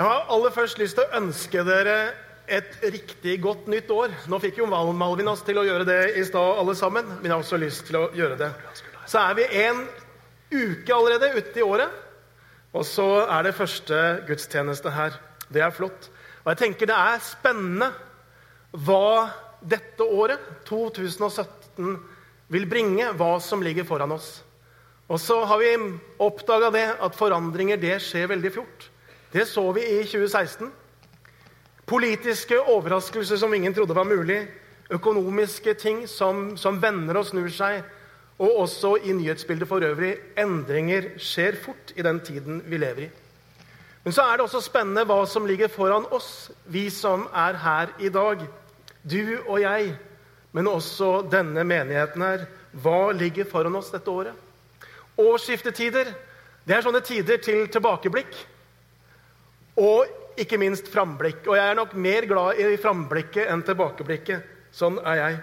Jeg har aller først lyst til å ønske dere et riktig godt nytt år. Nå fikk jo Malvin oss til å gjøre det i stad, alle sammen. Men jeg har også lyst til å gjøre det. Så er vi en uke allerede ute i året. Og så er det første gudstjeneste her. Det er flott. Og jeg tenker det er spennende hva dette året, 2017, vil bringe. Hva som ligger foran oss. Og så har vi oppdaga det at forandringer det skjer veldig fort. Det så vi i 2016. Politiske overraskelser som ingen trodde var mulig. Økonomiske ting som, som vender og snur seg. Og også i nyhetsbildet for øvrig. Endringer skjer fort i den tiden vi lever i. Men så er det også spennende hva som ligger foran oss, vi som er her i dag. Du og jeg, men også denne menigheten her. Hva ligger foran oss dette året? Årsskiftetider det er sånne tider til tilbakeblikk. Og ikke minst framblikk. Og jeg er nok mer glad i framblikket enn tilbakeblikket. Sånn er jeg.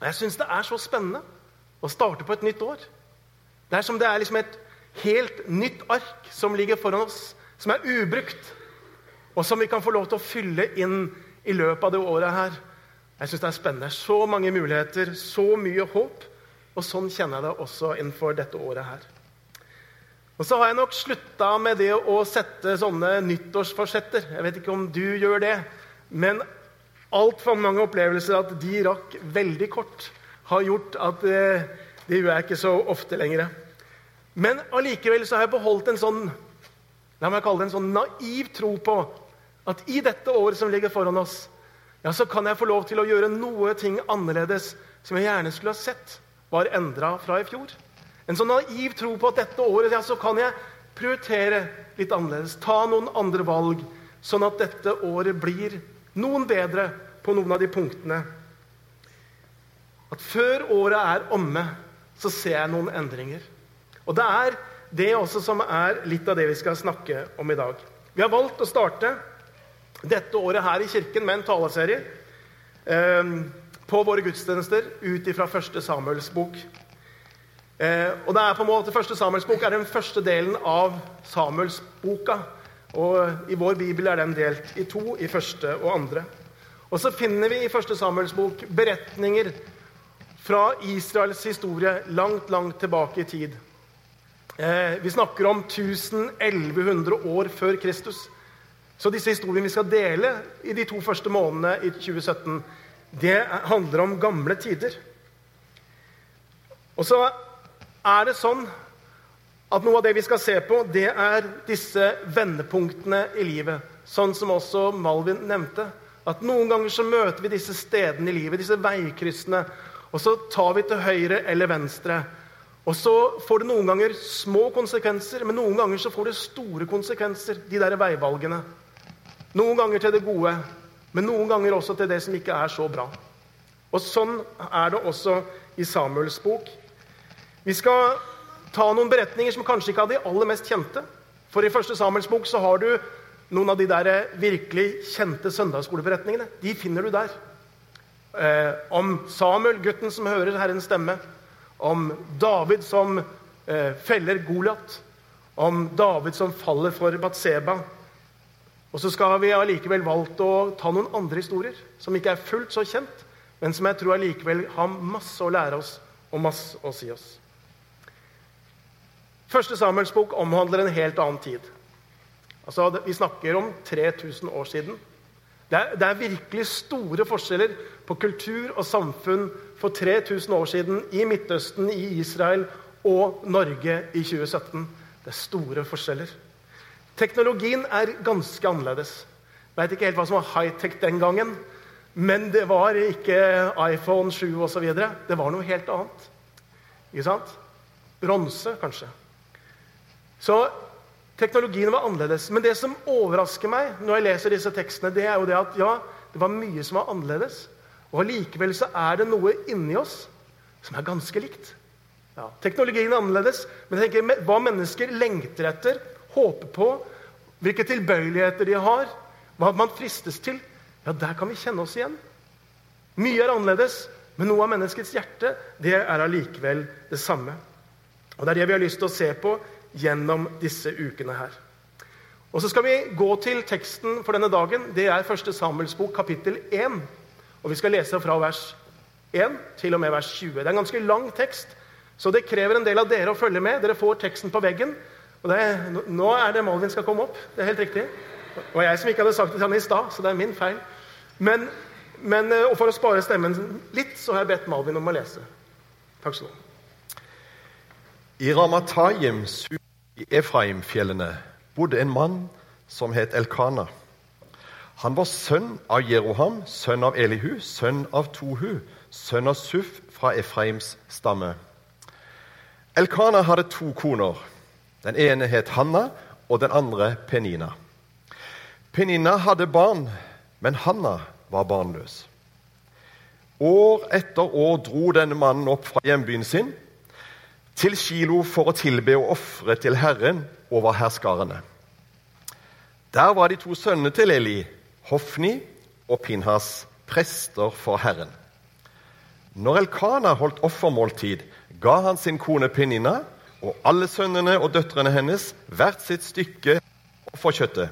Og jeg syns det er så spennende å starte på et nytt år. Det er som det er liksom et helt nytt ark som ligger foran oss, som er ubrukt, og som vi kan få lov til å fylle inn i løpet av det året her. Jeg syns det er spennende. Så mange muligheter, så mye håp. Og sånn kjenner jeg det også innenfor dette året her. Og så har jeg nok slutta med det å sette sånne nyttårsforsetter. Jeg vet ikke om du gjør det, men altfor mange opplevelser at de rakk veldig kort, har gjort at eh, det gjør jeg ikke så ofte lenger. Men allikevel så har jeg beholdt en sånn la meg kalle det en sånn naiv tro på at i dette året som ligger foran oss, ja, så kan jeg få lov til å gjøre noe ting annerledes som jeg gjerne skulle ha sett var endra fra i fjor. En sånn naiv tro på at dette året ja, så kan jeg prioritere litt annerledes. Ta noen andre valg, sånn at dette året blir noen bedre på noen av de punktene. At før året er omme, så ser jeg noen endringer. Og det er det også som er litt av det vi skal snakke om i dag. Vi har valgt å starte dette året her i kirken med en taleserie eh, på våre gudstjenester ut ifra første Samuels bok. Eh, og det er på en måte Første Samuels bok er den første delen av Samuelsboka. Og I vår bibel er den delt i to, i første og andre. Og så finner vi i Første Samuels bok beretninger fra Israels historie langt, langt tilbake i tid. Eh, vi snakker om 1100 år før Kristus. Så disse historiene vi skal dele i de to første månedene i 2017, det handler om gamle tider. Og så er det sånn at noe av det vi skal se på, det er disse vendepunktene i livet. Sånn som også Malvin nevnte. At noen ganger så møter vi disse stedene i livet, disse veikryssene. Og så tar vi til høyre eller venstre. Og så får det noen ganger små konsekvenser, men noen ganger så får det store konsekvenser, de der veivalgene. Noen ganger til det gode, men noen ganger også til det som ikke er så bra. Og sånn er det også i Samuels bok. Vi skal ta noen beretninger som kanskje ikke er de aller mest kjente. For i første Samuels bok så har du noen av de der virkelig kjente søndagsskoleberetningene. De finner du der. Eh, om Samuel, gutten som hører Herrens stemme. Om David som eh, feller Goliat. Om David som faller for Batseba. Og så skal vi allikevel valgt å ta noen andre historier som ikke er fullt så kjent, men som jeg tror allikevel har masse å lære oss og masse å si oss. Første Samuels bok omhandler en helt annen tid. Altså, Vi snakker om 3000 år siden. Det er, det er, virkelig store forskjeller på kultur og samfunn for 3000 år siden i Midtøsten, i Israel og Norge i 2017. Det er store forskjeller. Teknologien er ganske annerledes. Vet ikke helt hva som var high-tech den gangen, men det var ikke iPhone 7 osv. Det var noe helt annet. Ikke sant? Bronse, kanskje. Så teknologien var annerledes. Men det som overrasker meg når jeg leser disse tekstene, det er jo det at ja, det var mye som var annerledes. Og allikevel så er det noe inni oss som er ganske likt. Ja, teknologien er annerledes, men jeg tenker, hva mennesker lengter etter, håper på, hvilke tilbøyeligheter de har, hva man fristes til, ja, der kan vi kjenne oss igjen. Mye er annerledes, men noe av menneskets hjerte det er allikevel det samme. Og Det er det vi har lyst til å se på gjennom disse ukene her. Og så skal vi gå til teksten for denne dagen. Det er 1. Samuels bok, kapittel 1. Og vi skal lese fra vers 1 til og med vers 20. Det er en ganske lang tekst, så det krever en del av dere å følge med. Dere får teksten på veggen. Og er, nå er det Malvin skal komme opp. Det er helt riktig. Det var jeg som ikke hadde sagt det til han i stad, så det er min feil. Men, men, og for å spare stemmen litt, så har jeg bedt Malvin om å lese. Takk skal du ha. I i Efraimfjellene bodde en mann som het Elkana. Han var sønn av Jeroham, sønn av Elihu, sønn av Tohu, sønn av Suf fra Efraims stamme. Elkana hadde to koner. Den ene het Hanna, og den andre Penina. Penina hadde barn, men Hanna var barnløs. År etter år dro denne mannen opp fra hjembyen sin til Kilo for å tilbe og ofre til Herren over herskarene. Der var de to sønnene til Eli, Hofni og Pinhas, prester for Herren. Når Elkana holdt offermåltid, ga han sin kone Penina og alle sønnene og døtrene hennes hvert sitt stykke for kjøttet.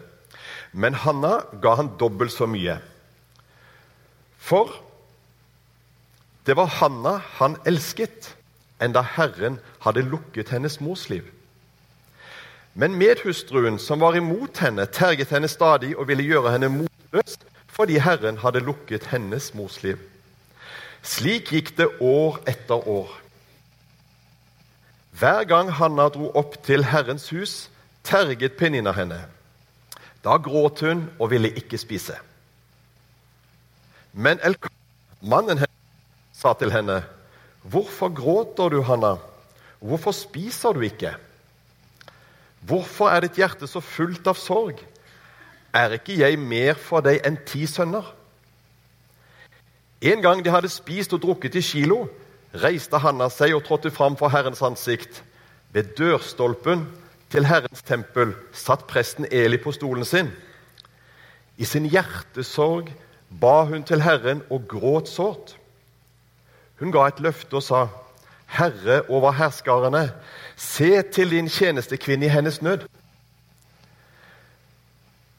Men Hanna ga han dobbelt så mye. For det var Hanna han elsket, enda Herren hadde lukket hennes mors liv. Men medhustruen som var imot henne, terget henne stadig og ville gjøre henne motløs fordi Herren hadde lukket hennes mors liv. Slik gikk det år etter år. Hver gang Hanna dro opp til Herrens hus, terget Penina henne. Da gråt hun og ville ikke spise. Men Elkan, mannen hennes, sa til henne, 'Hvorfor gråter du, Hanna? Hvorfor spiser du ikke?' Hvorfor er ditt hjerte så fullt av sorg? Er ikke jeg mer for deg enn ti sønner? En gang de hadde spist og drukket i kilo, reiste Hanna seg og trådte fram for Herrens ansikt. Ved dørstolpen til Herrens tempel satt presten Eli på stolen sin. I sin hjertesorg ba hun til Herren og gråt sårt. Hun ga et løfte og sa, Herre over herskarene, Se til din tjenestekvinne i hennes nød.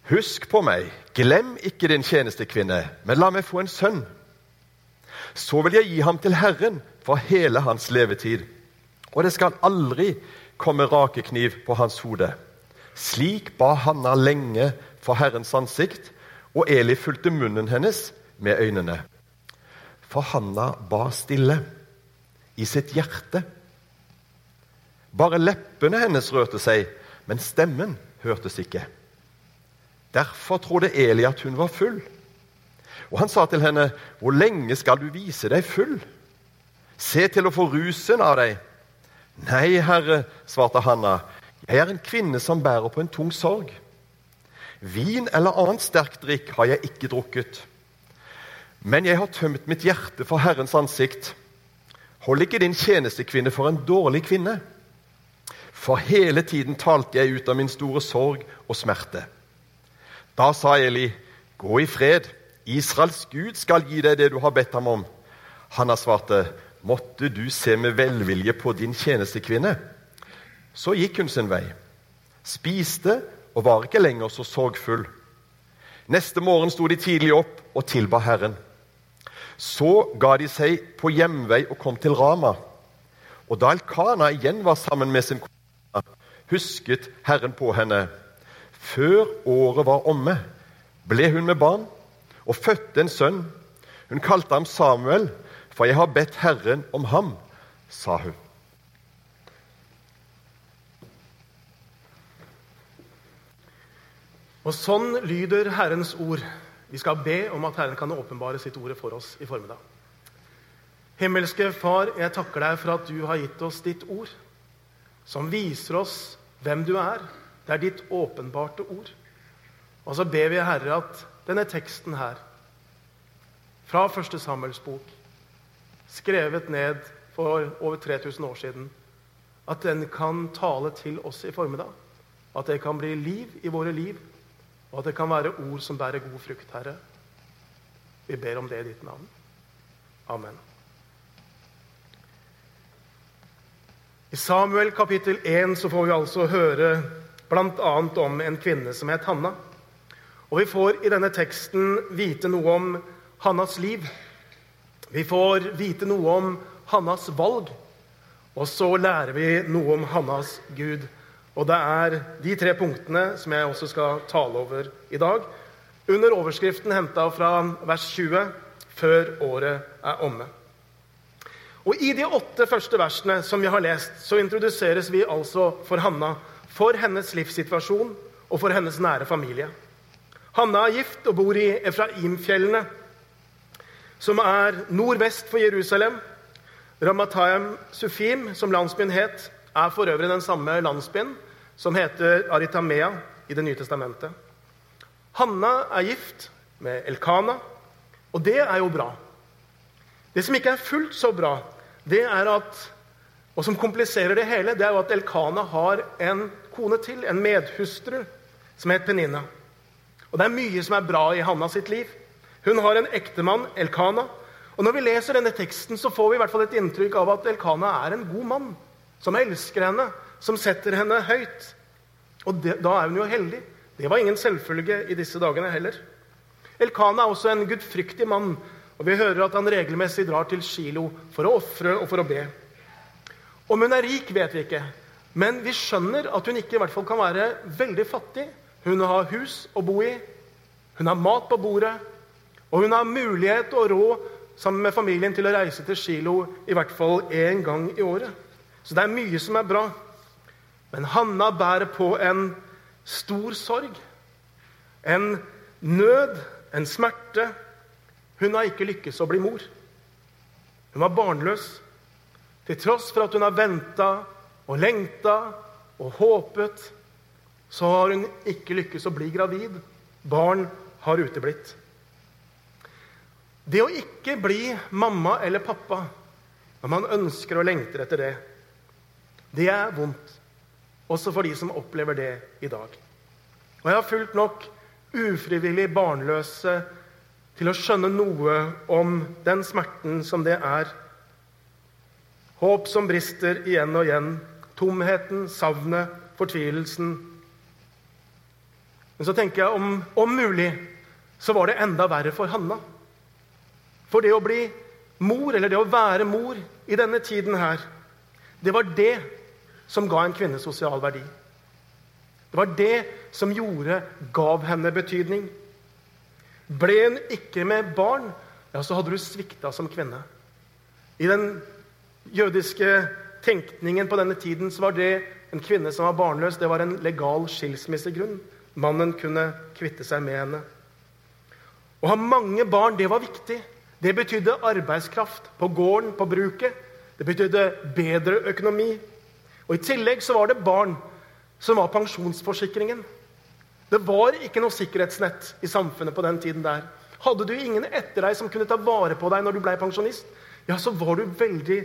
Husk på meg, glem ikke din tjenestekvinne, men la meg få en sønn. Så vil jeg gi ham til Herren for hele hans levetid, og det skal aldri komme rakekniv på hans hode. Slik ba Hanna lenge for Herrens ansikt, og Eli fulgte munnen hennes med øynene. For Hanna ba stille i sitt hjerte. Bare leppene hennes rørte seg, men stemmen hørtes ikke. Derfor trodde Eli at hun var full. Og han sa til henne, 'Hvor lenge skal du vise deg full?' 'Se til å få rusen av deg.' 'Nei, herre', svarte Hanna, 'jeg er en kvinne som bærer på en tung sorg.' 'Vin eller annet sterkt drikk har jeg ikke drukket.' 'Men jeg har tømt mitt hjerte for Herrens ansikt.' 'Hold ikke din tjenestekvinne for en dårlig kvinne.' For hele tiden talte jeg ut av min store sorg og smerte. Da sa Eli, gå i fred. Israels Gud skal gi deg det du har bedt ham om. Hanna svarte, måtte du se med velvilje på din tjenestekvinne. Så gikk hun sin vei, spiste og var ikke lenger så sorgfull. Neste morgen sto de tidlig opp og tilba Herren. Så ga de seg på hjemvei og kom til Rama. Og da Elkana igjen var sammen med sin kone, husket Herren på henne. Før året var omme, ble hun med barn og fødte en sønn. Hun kalte ham Samuel, for jeg har bedt Herren om ham, sa hun. Og sånn lyder Herrens ord. Vi skal be om at Herren kan åpenbare sitt ord for oss i formiddag. Himmelske Far, jeg takker deg for at du har gitt oss ditt ord, som viser oss hvem du er. Det er ditt åpenbarte ord. Og så ber vi, Herre, at denne teksten her, fra første Samuels bok, skrevet ned for over 3000 år siden, at den kan tale til oss i formiddag. At det kan bli liv i våre liv, og at det kan være ord som bærer god frukt, Herre. Vi ber om det i ditt navn. Amen. I Samuel kapittel 1 så får vi altså høre bl.a. om en kvinne som het Hanna. Og vi får i denne teksten vite noe om Hannas liv. Vi får vite noe om Hannas valg. Og så lærer vi noe om Hannas Gud. Og det er de tre punktene som jeg også skal tale over i dag. Under overskriften henta fra vers 20 før året er omme. Og I de åtte første versene som vi har lest, så introduseres vi altså for Hanna, for hennes livssituasjon og for hennes nære familie. Hanna er gift og bor i Efraimfjellene, som er nordvest for Jerusalem. Ramatayam Sufim, som landsbyen het, er for øvrig den samme landsbyen som heter Aritamea i Det nye testamentet. Hanna er gift med Elkana, og det er jo bra. Det som ikke er fullt så bra, det er at, og som kompliserer det hele, det er jo at Elkana har en kone til, en medhustru, som het Penina. Og det er mye som er bra i Hanna sitt liv. Hun har en ektemann, Elkana. Og når vi leser denne teksten, så får vi i hvert fall et inntrykk av at Elkana er en god mann, som elsker henne, som setter henne høyt. Og det, da er hun jo heldig. Det var ingen selvfølge i disse dagene heller. Elkana er også en gudfryktig mann, og vi hører at han regelmessig drar til Kilo for å ofre og for å be. Om hun er rik, vet vi ikke, men vi skjønner at hun ikke i hvert fall kan være veldig fattig. Hun har hus å bo i, hun har mat på bordet, og hun har mulighet og råd sammen med familien til å reise til Kilo i hvert fall én gang i året. Så det er mye som er bra. Men Hanna bærer på en stor sorg, en nød, en smerte. Hun har ikke lykkes å bli mor. Hun var barnløs. Til tross for at hun har venta og lengta og håpet, så har hun ikke lykkes å bli gravid. Barn har uteblitt. Det å ikke bli mamma eller pappa når man ønsker og lengter etter det, det er vondt. Også for de som opplever det i dag. Og jeg har fulgt nok ufrivillig barnløse til å skjønne noe om den smerten som det er. Håp som brister igjen og igjen. Tomheten, savnet, fortvilelsen. Men så tenker jeg om, om mulig så var det enda verre for Hanna. For det å bli mor, eller det å være mor i denne tiden her, det var det som ga en kvinne sosial verdi. Det var det som gjorde, gav henne betydning. Ble hun ikke med barn, ja, så hadde du svikta som kvinne. I den jødiske tenkningen på denne tiden så var det en kvinne som var barnløs, det var en legal skilsmissegrunn. Mannen kunne kvitte seg med henne. Å ha mange barn, det var viktig. Det betydde arbeidskraft på gården, på bruket. Det betydde bedre økonomi. Og I tillegg så var det barn som var pensjonsforsikringen. Det var ikke noe sikkerhetsnett i samfunnet på den tiden der. Hadde du ingen etter deg som kunne ta vare på deg når du ble pensjonist, ja, så var du veldig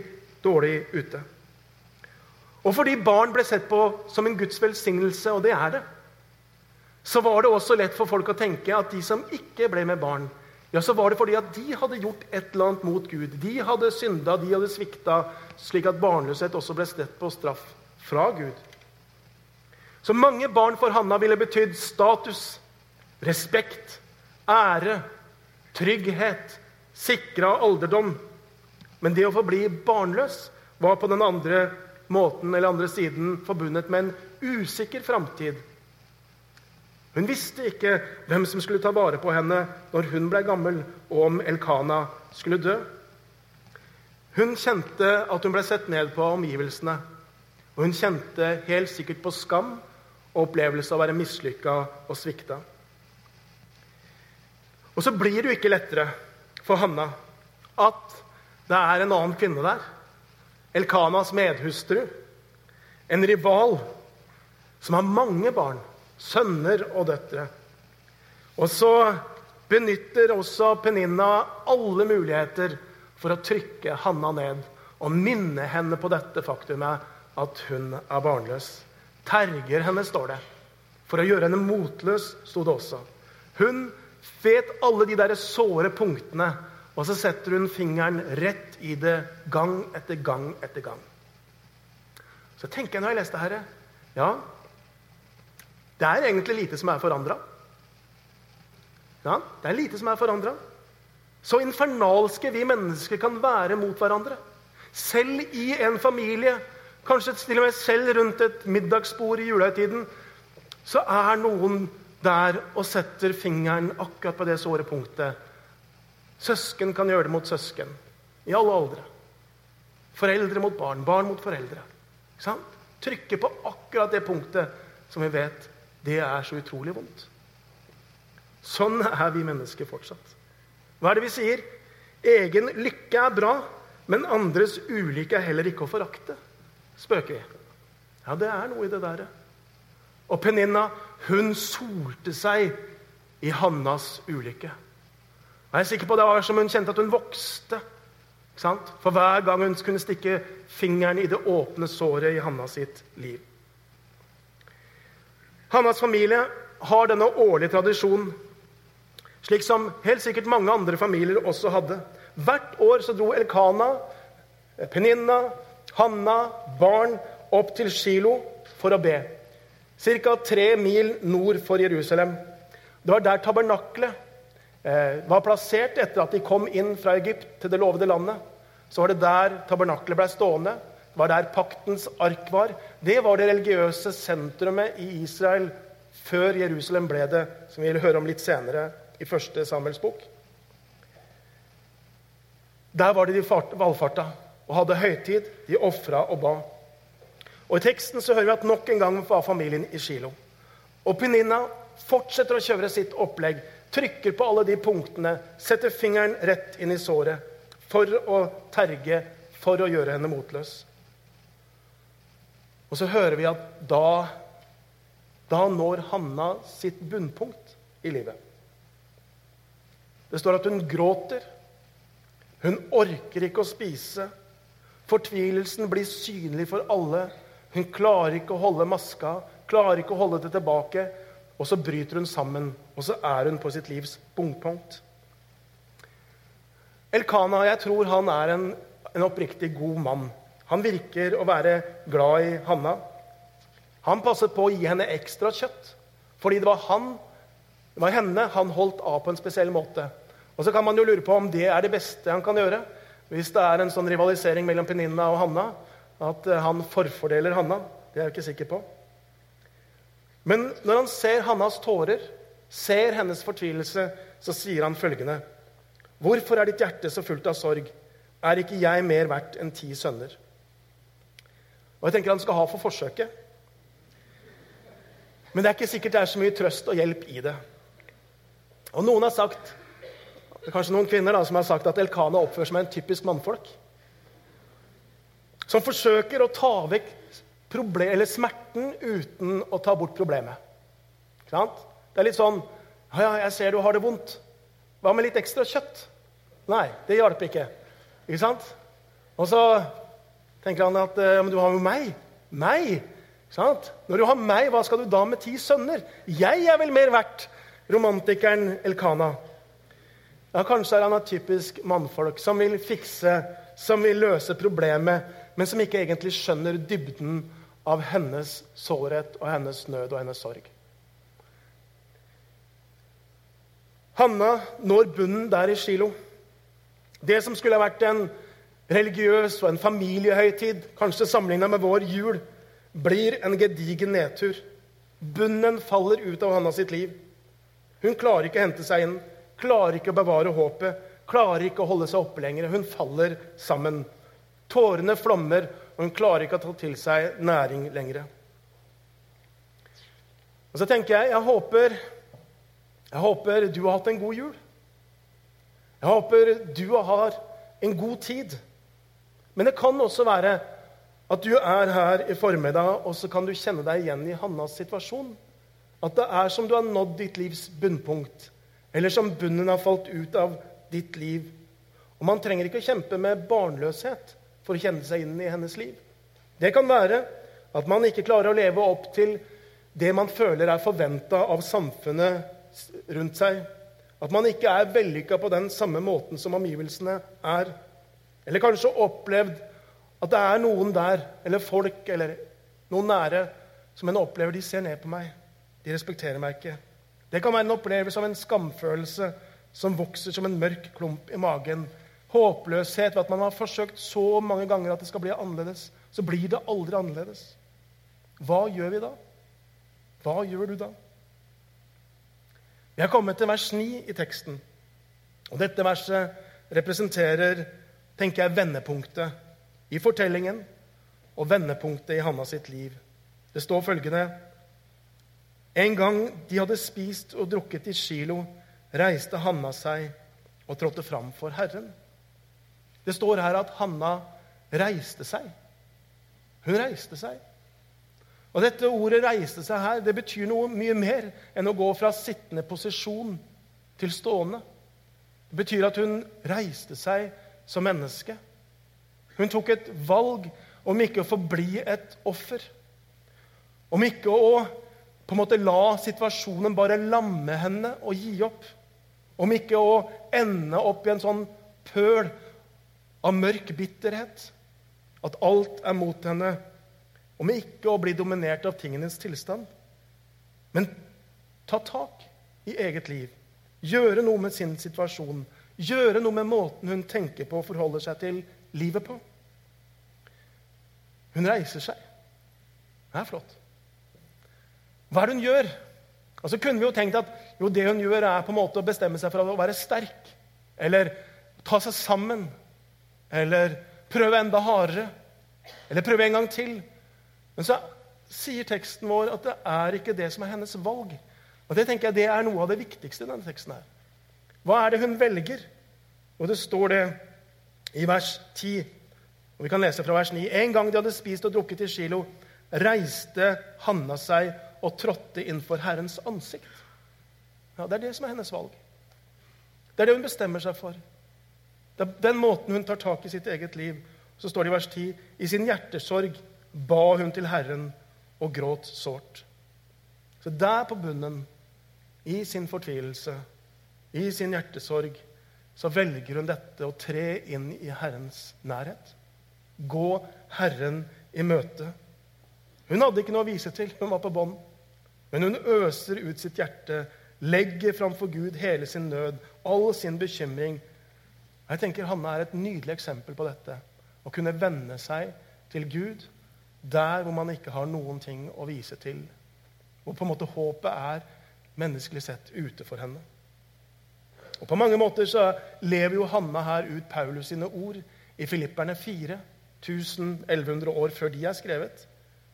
dårlig ute. Og fordi barn ble sett på som en Guds velsignelse, og det er det, så var det også lett for folk å tenke at de som ikke ble med barn, ja, så var det fordi at de hadde gjort et eller annet mot Gud. De hadde synda, de hadde svikta, slik at barnløshet også ble stett på straff fra Gud. Så mange barn for Hanna ville betydd status, respekt, ære, trygghet, sikra alderdom. Men det å forbli barnløs var på den andre måten eller andre siden forbundet med en usikker framtid. Hun visste ikke hvem som skulle ta vare på henne når hun ble gammel, og om Elkana skulle dø. Hun kjente at hun ble sett ned på omgivelsene. Og hun kjente helt sikkert på skam og opplevelse av å være mislykka og svikta. Og så blir det jo ikke lettere for Hanna at det er en annen kvinne der. Elkanas medhustru. En rival som har mange barn, sønner og døtre. Og så benytter også Peninna alle muligheter for å trykke Hanna ned og minne henne på dette faktumet at hun er barnløs terger henne, står det. For å gjøre henne motløs, sto det også. Hun vet alle de der såre punktene, og så setter hun fingeren rett i det gang etter gang etter gang. Så tenker jeg når jeg leste dette Ja, Det er egentlig lite som er forandra. Ja, det er lite som er forandra. Så infernalske vi mennesker kan være mot hverandre. Selv i en familie, kanskje til og med selv rundt et middagsbord i julehøytiden, så er noen der og setter fingeren akkurat på det såre punktet. Søsken kan gjøre det mot søsken. I alle aldre. Foreldre mot barn, barn mot foreldre. Trykke på akkurat det punktet som vi vet det er så utrolig vondt. Sånn er vi mennesker fortsatt. Hva er det vi sier? Egen lykke er bra, men andres ulykke er heller ikke å forakte. Spøker vi. Ja, det er noe i det der. Og Peninna, hun solte seg i Hannas ulykke. Jeg er sikker på Det var som hun kjente at hun vokste. For hver gang hun kunne stikke fingeren i det åpne såret i Hanna sitt liv. Hannas familie har denne årlige tradisjonen, slik som helt sikkert mange andre familier også hadde. Hvert år så dro Elkana, Peninna, Hanna, barn opp til Shilo for å be. Ca. tre mil nord for Jerusalem. Det var der tabernaklet Eh, var plassert etter at de kom inn fra Egypt til det lovede landet. Så var det der tabernaklet ble stående. Var der paktens ark var. Det var det religiøse sentrumet i Israel før Jerusalem ble det, som vi vil høre om litt senere i første Samuels bok. Der var det de valfarta og hadde høytid. De ofra og ba. Og I teksten så hører vi at nok en gang var familien i Shilo. Og Peninna fortsetter å kjøre sitt opplegg trykker på alle de punktene, setter fingeren rett inn i såret for å terge, for å gjøre henne motløs. Og så hører vi at da, da når Hanna sitt bunnpunkt i livet. Det står at hun gråter. Hun orker ikke å spise. Fortvilelsen blir synlig for alle. Hun klarer ikke å holde maska, klarer ikke å holde det tilbake. Og så bryter hun sammen, og så er hun på sitt livs bunnpunkt. Elkana, jeg tror han er en, en oppriktig god mann. Han virker å være glad i Hanna. Han passet på å gi henne ekstra kjøtt, fordi det var han, det var henne han holdt av på en spesiell måte. Og så kan man jo lure på om det er det beste han kan gjøre. Hvis det er en sånn rivalisering mellom Peninna og Hanna, at han forfordeler Hanna. Det er jeg ikke sikker på. Men når han ser Hannas tårer, ser hennes fortvilelse, så sier han følgende.: Hvorfor er ditt hjerte så fullt av sorg? Er ikke jeg mer verdt enn ti sønner? Og Jeg tenker han skal ha for forsøket. Men det er ikke sikkert det er så mye trøst og hjelp i det. Og noen har sagt, kanskje noen kvinner da, som har sagt at Elkana oppfører seg som en typisk mannfolk. Som forsøker å ta vekk smerten uten å ta bort problemet. Det er litt sånn ja, 'Jeg ser du har det vondt. Hva med litt ekstra kjøtt?' Nei, det hjelper ikke. Ikke sant? Og så tenker han at ja, men du har jo meg. Meg! Sant? Når du har meg, hva skal du da med ti sønner? Jeg er vel mer verdt, romantikeren Elkana. Ja, Kanskje er han et typisk mannfolk som vil fikse, som vil løse problemet, men som ikke egentlig skjønner dybden av hennes sårhet og hennes nød og hennes sorg. Hanna når bunnen der i Shilo. Det som skulle ha vært en religiøs og en familiehøytid, kanskje sammenligna med vår jul, blir en gedigen nedtur. Bunnen faller ut av Hanna sitt liv. Hun klarer ikke å hente seg inn, klarer ikke å bevare håpet, klarer ikke å holde seg oppe lenger. Hun faller sammen. Tårene flommer, og hun klarer ikke å ta til seg næring lenger. Og så tenker jeg jeg håper, jeg håper du har hatt en god jul. Jeg håper du har en god tid. Men det kan også være at du er her i formiddag, og så kan du kjenne deg igjen i Hannas situasjon. At det er som du har nådd ditt livs bunnpunkt, eller som bunnen har falt ut av ditt liv. Og Man trenger ikke å kjempe med barnløshet for å kjenne seg inn i hennes liv. Det kan være at man ikke klarer å leve opp til det man føler er forventa av samfunnet rundt seg. At man ikke er vellykka på den samme måten som omgivelsene er. Eller kanskje opplevd at det er noen der, eller folk eller noen nære, som en opplever de ser ned på meg. De respekterer meg ikke. Det kan være en opplevelse av en skamfølelse som vokser som en mørk klump i magen. Håpløshet ved at man har forsøkt så mange ganger at det skal bli annerledes. Så blir det aldri annerledes. Hva gjør vi da? Hva gjør du da? Vi har kommet til vers 9 i teksten. Og dette verset representerer, tenker jeg, vendepunktet i fortellingen og vendepunktet i Hanna sitt liv. Det står følgende En gang de hadde spist og drukket i Shilo, reiste Hanna seg og trådte fram for Herren. Det står her at Hanna reiste seg. Hun reiste seg. Og Dette ordet 'reiste seg' her, det betyr noe mye mer enn å gå fra sittende posisjon til stående. Det betyr at hun reiste seg som menneske. Hun tok et valg om ikke å forbli et offer. Om ikke å på en måte la situasjonen bare lamme henne og gi opp. Om ikke å ende opp i en sånn pøl av mørk bitterhet. At alt er mot henne. Om ikke å bli dominert av tingenes tilstand. Men ta tak i eget liv. Gjøre noe med sin situasjon. Gjøre noe med måten hun tenker på og forholder seg til livet på. Hun reiser seg. Det er flott. Hva er det hun gjør? Og så kunne vi jo tenkt at jo, det hun gjør, er på en måte å bestemme seg for å være sterk. Eller ta seg sammen. Eller prøve enda hardere. Eller prøve en gang til. Men så sier teksten vår at det er ikke det som er hennes valg. Og Det tenker jeg det er noe av det viktigste i denne teksten. her. Hva er det hun velger? Og det står det i vers 10. Og Vi kan lese fra vers 9. En gang de hadde spist og drukket i Shilo, reiste Hanna seg og trådte innenfor Herrens ansikt. Ja, Det er det som er hennes valg. Det er det hun bestemmer seg for. Det er den måten hun tar tak i sitt eget liv. Så står det i vers 10.: I sin hjertesorg ba hun til Herren og gråt sårt. Så der på bunnen, i sin fortvilelse, i sin hjertesorg, så velger hun dette å tre inn i Herrens nærhet. Gå Herren i møte. Hun hadde ikke noe å vise til. Hun var på bånn. Men hun øser ut sitt hjerte, legger framfor Gud hele sin nød, all sin bekymring. Jeg tenker Hanna er et nydelig eksempel på dette. Å kunne venne seg til Gud der hvor man ikke har noen ting å vise til. Hvor på en måte håpet er menneskelig sett ute for henne. Og På mange måter så lever jo Hanna her ut Paulus sine ord i Filipperne 4, 1100 år før de er skrevet.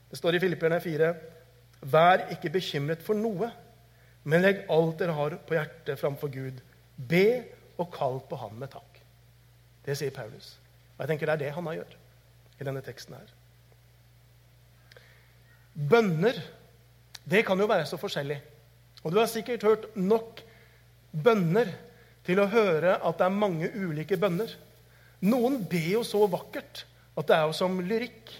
Det står i Filipperne 4.: Vær ikke bekymret for noe, men legg alt dere har på hjertet, framfor Gud. Be og kall på Han med takk. Det sier Paulus. Og jeg tenker Det er det Hanna gjør i denne teksten. her. Bønner det kan jo være så forskjellig. Og du har sikkert hørt nok bønner til å høre at det er mange ulike bønner. Noen ber jo så vakkert at det er jo som lyrikk.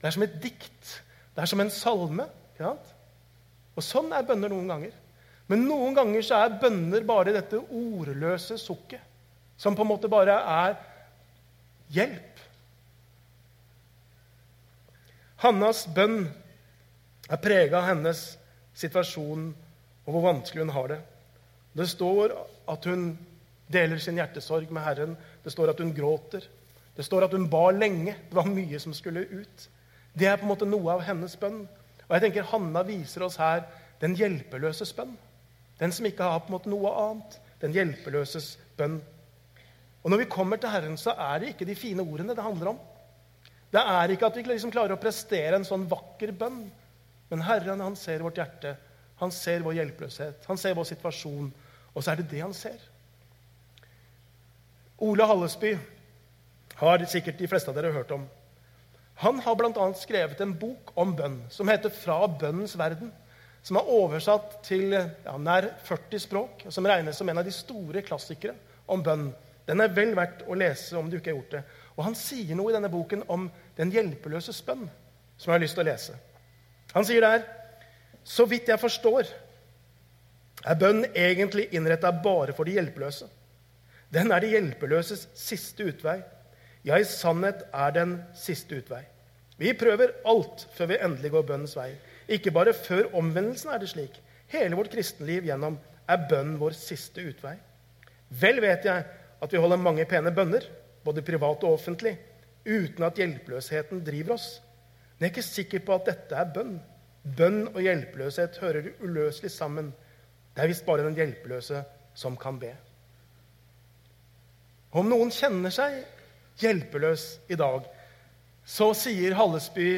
Det er som et dikt. Det er som en salme. Og sånn er bønner noen ganger. Men noen ganger så er bønner bare dette ordløse sukket, som på en måte bare er hjelp. Hannas bønn er prega av hennes situasjon og hvor vanskelig hun har det. Det står at hun deler sin hjertesorg med Herren. Det står at hun gråter. Det står at hun ba lenge. Det var mye som skulle ut. Det er på en måte noe av hennes bønn. Og jeg tenker Hanna viser oss her den hjelpeløses bønn. Den som ikke har på en måte noe annet. Den hjelpeløses bønn. Og Når vi kommer til Herren, så er det ikke de fine ordene det handler om. Det er ikke at vi liksom klarer å prestere en sånn vakker bønn. Men Herren han ser vårt hjerte, han ser vår hjelpeløshet, han ser vår situasjon. Og så er det det han ser. Ole Hallesby har sikkert de fleste av dere hørt om. Han har bl.a. skrevet en bok om bønn som heter 'Fra bønnens verden'. Som er oversatt til ja, nær 40 språk, og som regnes som en av de store klassikere om bønn. Den er vel verdt å lese om du ikke har gjort det. Og han sier noe i denne boken om den hjelpeløses bønn, som jeg har lyst til å lese. Han sier der Så vidt jeg forstår, er bønn egentlig innretta bare for de hjelpeløse. Den er de hjelpeløses siste utvei. Ja, i sannhet er den siste utvei. Vi prøver alt før vi endelig går bønnens vei. Ikke bare før omvendelsen er det slik. hele vårt kristenliv gjennom, er bønn vår siste utvei. Vel vet jeg at vi holder mange pene bønner, både privat og offentlig, uten at hjelpeløsheten driver oss. Men jeg er ikke sikker på at dette er bønn. Bønn og hjelpeløshet hører uløselig sammen. Det er visst bare den hjelpeløse som kan be. Om noen kjenner seg hjelpeløs i dag, så sier Hallesby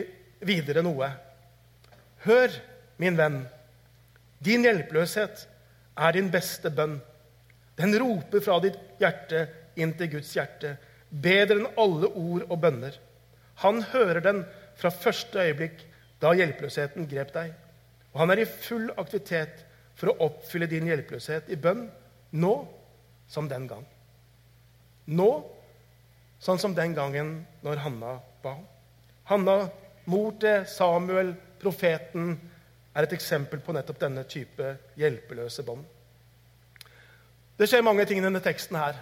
videre noe. Hør, min venn. Din hjelpeløshet er din beste bønn. Den roper fra ditt hjerte inn til Guds hjerte, bedre enn alle ord og bønner. Han hører den fra første øyeblikk da hjelpeløsheten grep deg. Og han er i full aktivitet for å oppfylle din hjelpeløshet i bønn, nå som den gang. Nå sånn som den gangen når Hanna ba. Hanna, mor til Samuel, profeten, er et eksempel på nettopp denne type hjelpeløse bånd. Det skjer mange ting i denne teksten her.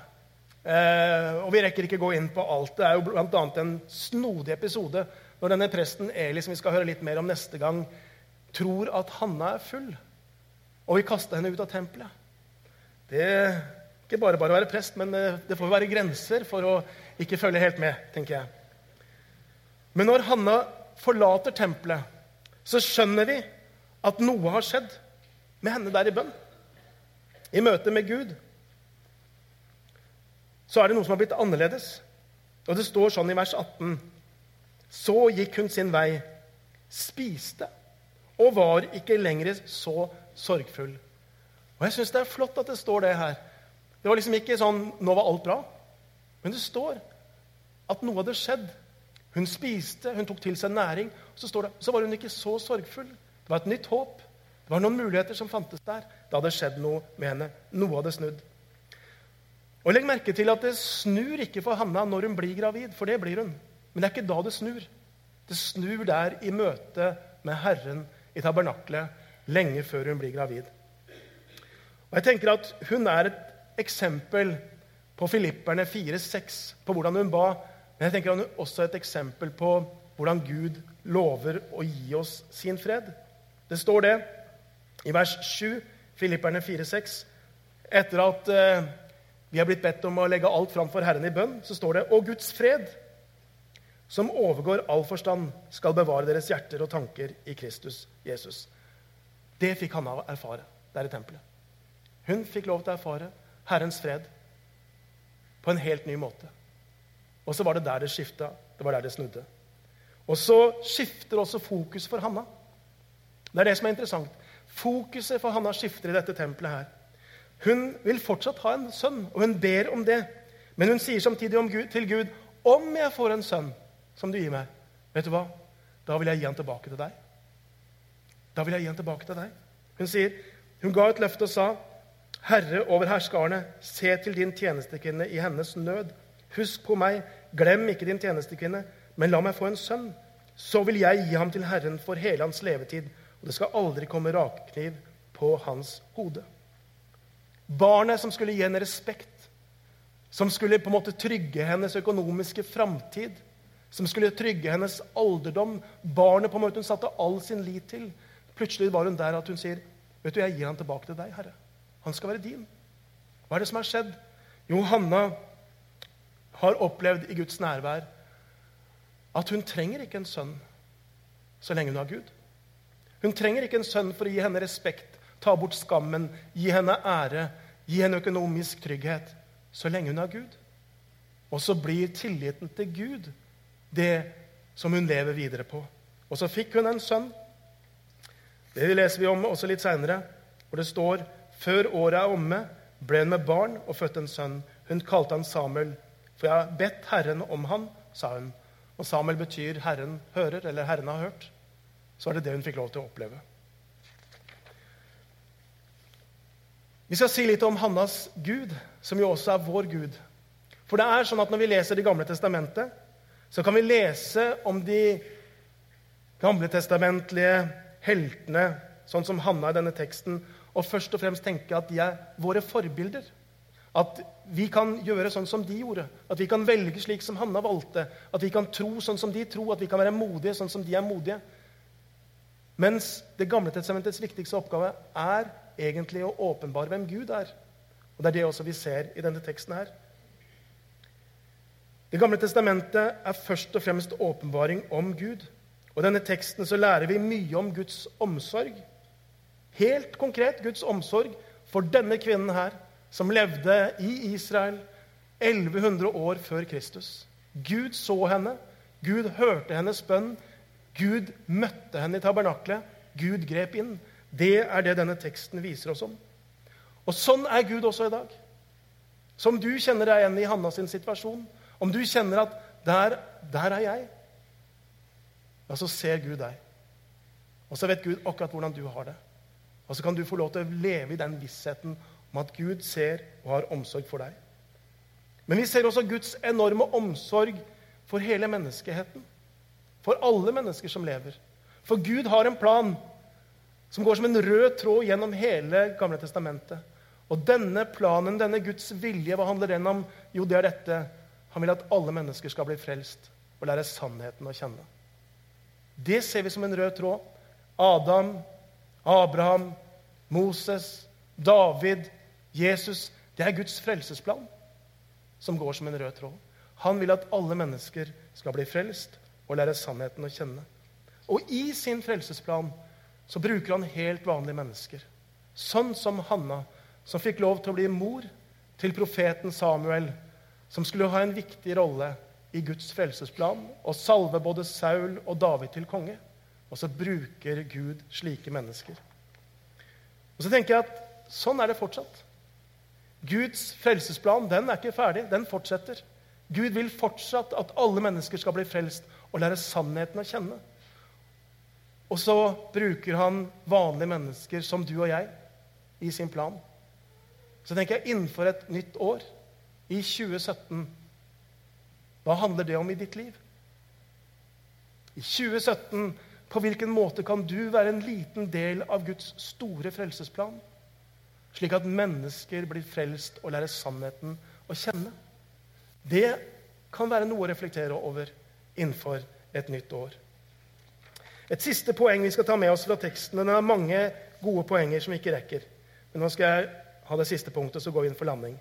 Eh, og Vi rekker ikke gå inn på alt. Det er jo bl.a. en snodig episode når denne presten Eli, som vi skal høre litt mer om neste gang, tror at Hanna er full og vi kasta henne ut av tempelet. Det er ikke bare bare å være prest, men eh, det får være grenser for å ikke følge helt med, tenker jeg. Men når Hanna forlater tempelet, så skjønner vi at noe har skjedd med henne der i bønn. I møte med Gud så er det noe som har blitt annerledes. Og det står sånn i vers 18.: Så gikk hun sin vei, spiste og var ikke lenger så sorgfull. Og Jeg syns det er flott at det står det her. Det var liksom ikke sånn 'nå var alt bra'. Men det står at noe hadde skjedd. Hun spiste, hun tok til seg næring. Så står det, så var hun ikke så sorgfull. Det var et nytt håp. Det var noen muligheter som fantes der. Det hadde skjedd noe med henne. Noe hadde snudd. Og Legg merke til at det snur ikke for Hanna når hun blir gravid, for det blir hun. Men det er ikke da det snur. Det snur der i møte med Herren i tabernaklet lenge før hun blir gravid. Og jeg tenker at Hun er et eksempel på Filipperne 4,6, på hvordan hun ba. Men jeg tenker at hun er også et eksempel på hvordan Gud lover å gi oss sin fred. Det står det i vers 7, Filipperne 4,6. Etter at eh, vi har blitt bedt om å legge alt fram for Herren i bønn, så står det Og Guds fred, som overgår all forstand, skal bevare deres hjerter og tanker i Kristus Jesus. Det fikk Hanna erfare der i tempelet. Hun fikk lov til å erfare Herrens fred på en helt ny måte. Og så var det der det skifta. Det var der det snudde. Og så skifter også fokus for Hanna. Det er det som er interessant. Fokuset for Hanna skifter i dette tempelet her. Hun vil fortsatt ha en sønn, og hun ber om det. Men hun sier samtidig Gud, til Gud, 'Om jeg får en sønn som du gir meg, vet du hva? Da vil jeg gi han tilbake til deg.' Da vil jeg gi han tilbake til deg. Hun sier, hun ga et løfte og sa, 'Herre over herskarene, se til din tjenestekvinne i hennes nød.' 'Husk på meg, glem ikke din tjenestekvinne, men la meg få en sønn.' 'Så vil jeg gi ham til Herren for hele hans levetid.' og det skal aldri komme rakkniv på hans hode. Barnet som skulle gi henne respekt, som skulle på en måte trygge hennes økonomiske framtid, som skulle trygge hennes alderdom. Barnet på en måte hun satte all sin lit til. Plutselig var hun der at hun sier, 'Vet du, jeg gir han tilbake til deg, Herre. Han skal være din.' Hva er det som har skjedd? Jo, Hanna har opplevd i Guds nærvær at hun trenger ikke en sønn så lenge hun har Gud. Hun trenger ikke en sønn for å gi henne respekt, ta bort skammen, gi henne ære, gi henne økonomisk trygghet, så lenge hun har Gud. Og så blir tilliten til Gud det som hun lever videre på. Og så fikk hun en sønn. Det leser vi om også litt seinere, hvor det står før året er omme, ble hun med barn og fødte en sønn. Hun kalte han Samuel, for jeg har bedt Herren om han, sa hun. Og Samuel betyr 'Herren hører', eller 'Herren har hørt' så er det det hun fikk lov til å oppleve. Vi skal si litt om Hannas Gud, som jo også er vår Gud. For det er sånn at når vi leser Det gamle testamentet, så kan vi lese om de gamletestamentlige heltene, sånn som Hanna i denne teksten, og først og fremst tenke at de er våre forbilder. At vi kan gjøre sånn som de gjorde. At vi kan velge slik som Hanna valgte. At vi kan tro sånn som de tror. At vi kan være modige sånn som de er modige. Mens Det gamle testamentets viktigste oppgave er egentlig å åpenbare hvem Gud er. Og Det er det også vi ser i denne teksten her. Det gamle testamentet er først og fremst åpenbaring om Gud. Og I denne teksten så lærer vi mye om Guds omsorg. Helt konkret Guds omsorg for denne kvinnen her, som levde i Israel 1100 år før Kristus. Gud så henne, Gud hørte hennes bønn, Gud møtte henne i tabernaklet, Gud grep inn. Det er det denne teksten viser oss om. Og sånn er Gud også i dag. Som du kjenner deg igjen i Hanna sin situasjon, om du kjenner at der, der er jeg, ja, så ser Gud deg. Og så vet Gud akkurat hvordan du har det. Og så kan du få lov til å leve i den vissheten om at Gud ser og har omsorg for deg. Men vi ser også Guds enorme omsorg for hele menneskeheten. For alle mennesker som lever. For Gud har en plan som går som en rød tråd gjennom hele Gamle testamentet. Og denne planen, denne Guds vilje, hva handler den om? Jo, det er dette. Han vil at alle mennesker skal bli frelst og lære sannheten å kjenne. Det ser vi som en rød tråd. Adam, Abraham, Moses, David, Jesus. Det er Guds frelsesplan som går som en rød tråd. Han vil at alle mennesker skal bli frelst og lære sannheten å kjenne. Og i sin frelsesplan så bruker han helt vanlige mennesker. Sånn som Hanna, som fikk lov til å bli mor til profeten Samuel, som skulle ha en viktig rolle i Guds frelsesplan og salve både Saul og David til konge. Og så bruker Gud slike mennesker. Og så tenker jeg at sånn er det fortsatt. Guds frelsesplan den er ikke ferdig. Den fortsetter. Gud vil fortsatt at alle mennesker skal bli frelst og lære sannheten å kjenne. Og så bruker han vanlige mennesker som du og jeg i sin plan. Så tenker jeg innenfor et nytt år, i 2017 Hva handler det om i ditt liv? I 2017, på hvilken måte kan du være en liten del av Guds store frelsesplan? slik at mennesker blir frelst og lærer sannheten å kjenne. Det kan være noe å reflektere over innenfor et nytt år. Et siste poeng vi skal ta med oss fra teksten. Den har mange gode poenger som vi ikke rekker. Men nå skal jeg ha det siste punktet, så går vi inn for landing.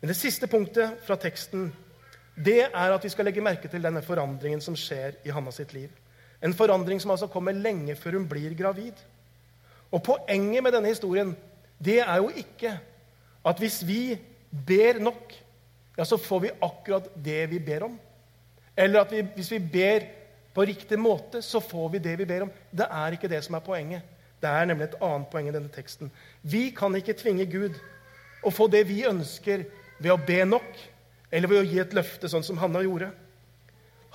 Men det siste punktet fra teksten det er at vi skal legge merke til denne forandringen som skjer i Hanna sitt liv. En forandring som altså kommer lenge før hun blir gravid. Og Poenget med denne historien det er jo ikke at hvis vi ber nok, ja, så får vi akkurat det vi ber om. Eller at vi, hvis vi ber på riktig måte, så får vi det vi ber om. Det er ikke det som er poenget. Det er nemlig et annet poeng i denne teksten. Vi kan ikke tvinge Gud å få det vi ønsker, ved å be nok eller ved å gi et løfte, sånn som Hanna gjorde.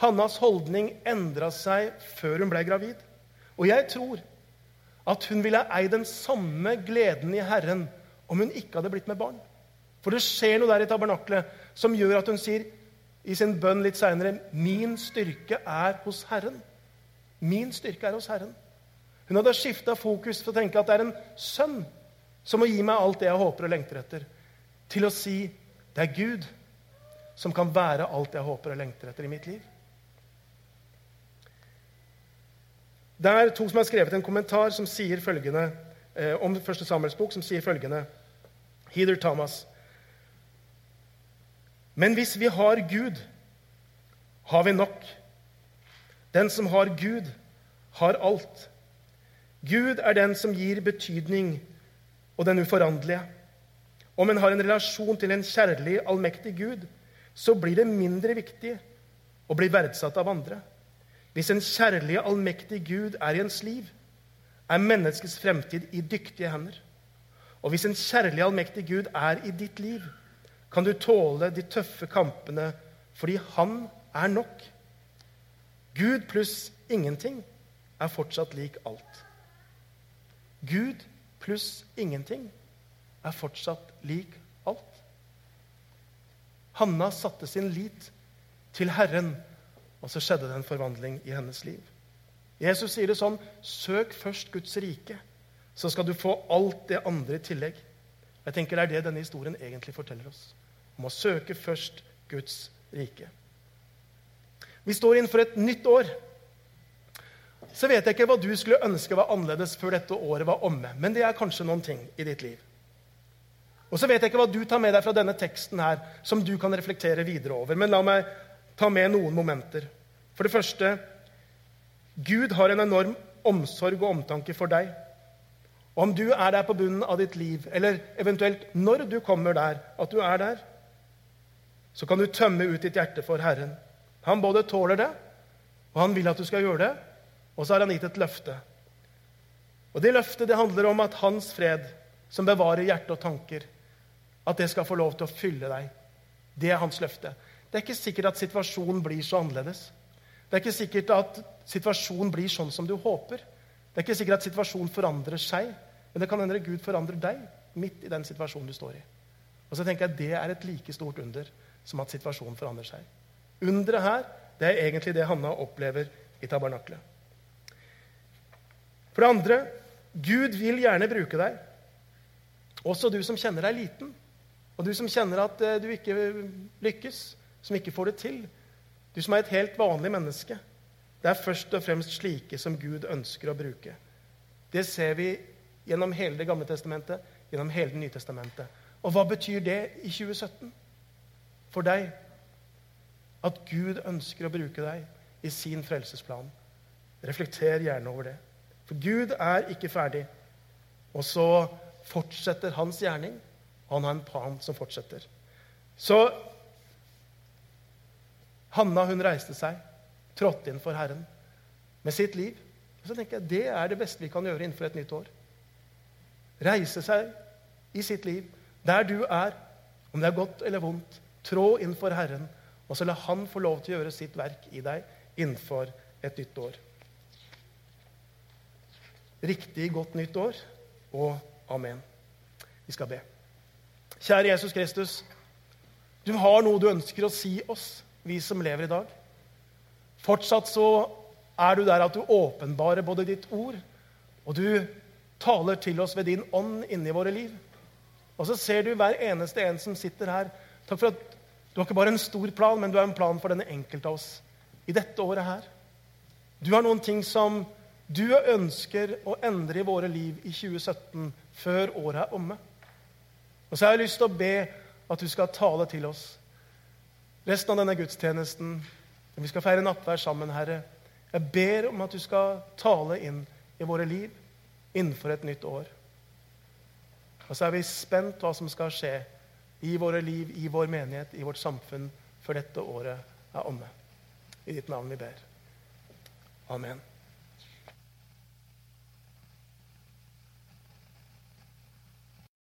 Hannas holdning endra seg før hun ble gravid. Og jeg tror at hun ville eid den samme gleden i Herren om hun ikke hadde blitt med barn. For det skjer noe der i tabernaklet som gjør at hun sier i sin bønn litt seinere Min styrke er hos Herren. Min styrke er hos Herren. Hun hadde skifta fokus for å tenke at det er en sønn som må gi meg alt det jeg håper og lengter etter, til å si det er Gud som kan være alt jeg håper og lengter etter i mitt liv. Det er to som har skrevet en kommentar som sier følgende, eh, om første Samuels bok, som sier følgende Heather Thomas. Men hvis vi har Gud, har vi nok. Den som har Gud, har alt. Gud er den som gir betydning og den uforanderlige. Om en har en relasjon til en kjærlig, allmektig Gud, så blir det mindre viktig å bli verdsatt av andre. Hvis en kjærlig, allmektig Gud er i ens liv, er menneskets fremtid i dyktige hender. Og hvis en kjærlig, allmektig Gud er i ditt liv, kan du tåle de tøffe kampene fordi han er nok. Gud pluss ingenting er fortsatt lik alt. Gud pluss ingenting er fortsatt lik alt. Hanna satte sin lit til Herren og så skjedde det en forvandling i hennes liv. Jesus sier det sånn Søk først Guds rike, så skal du få alt det andre i tillegg. Jeg tenker Det er det denne historien egentlig forteller oss. Om å søke først Guds rike. Vi står innenfor et nytt år. så vet jeg ikke hva du skulle ønske var annerledes før dette året var omme. Men det er kanskje noen ting i ditt liv. Og så vet jeg ikke hva du tar med deg fra denne teksten her, som du kan reflektere videre over. Men la meg ta med noen momenter. For det første Gud har en enorm omsorg og omtanke for deg. Og om du er der på bunnen av ditt liv, eller eventuelt når du kommer der, at du er der, så kan du tømme ut ditt hjerte for Herren. Han både tåler det, og han vil at du skal gjøre det, og så har han gitt et løfte. Og Det løftet det handler om at hans fred, som bevarer hjerte og tanker, at det skal få lov til å fylle deg. Det er hans løfte. Det er ikke sikkert at situasjonen blir så annerledes. Det er ikke sikkert at situasjonen blir sånn som du håper. Det er ikke sikkert at situasjonen forandrer seg, men det kan hende Gud forandrer deg midt i den situasjonen du står i. Og så tenker jeg Det er et like stort under som at situasjonen forandrer seg. Underet her det er egentlig det Hanna opplever i tabernaklet. For det andre Gud vil gjerne bruke deg, også du som kjenner deg liten. Og du som kjenner at eh, du ikke lykkes, som ikke får det til. Du som er et helt vanlig menneske. Det er først og fremst slike som Gud ønsker å bruke. Det ser vi gjennom hele Det gamle testamentet, gjennom hele Det nye testamentet. Og hva betyr det i 2017 for deg? At Gud ønsker å bruke deg i sin frelsesplan. Reflekter gjerne over det. For Gud er ikke ferdig. Og så fortsetter hans gjerning. Og han har en plan som fortsetter. Så Hanna hun reiste seg, trådte inn for Herren med sitt liv. Og så tenker jeg, Det er det beste vi kan gjøre innenfor et nytt år. Reise seg i sitt liv, der du er, om det er godt eller vondt. Trå inn for Herren, og så la Han få lov til å gjøre sitt verk i deg innenfor et nytt år. Riktig godt nytt år og amen. Vi skal be. Kjære Jesus Kristus. Du har noe du ønsker å si oss, vi som lever i dag. Fortsatt så er du der at du åpenbarer både ditt ord, og du taler til oss ved din ånd inni våre liv. Og så ser du hver eneste en som sitter her. Takk for at du har ikke bare en stor plan, men du har en plan for denne enkelte av oss i dette året her. Du har noen ting som du ønsker å endre i våre liv i 2017, før året er omme. Og så har jeg lyst til å be at du skal tale til oss resten av denne gudstjenesten. Når vi skal feire nattvær sammen, Herre. Jeg ber om at du skal tale inn i våre liv innenfor et nytt år. Og så er vi spent hva som skal skje i våre liv, i vår menighet, i vårt samfunn, før dette året er omme. I ditt navn vi ber. Amen.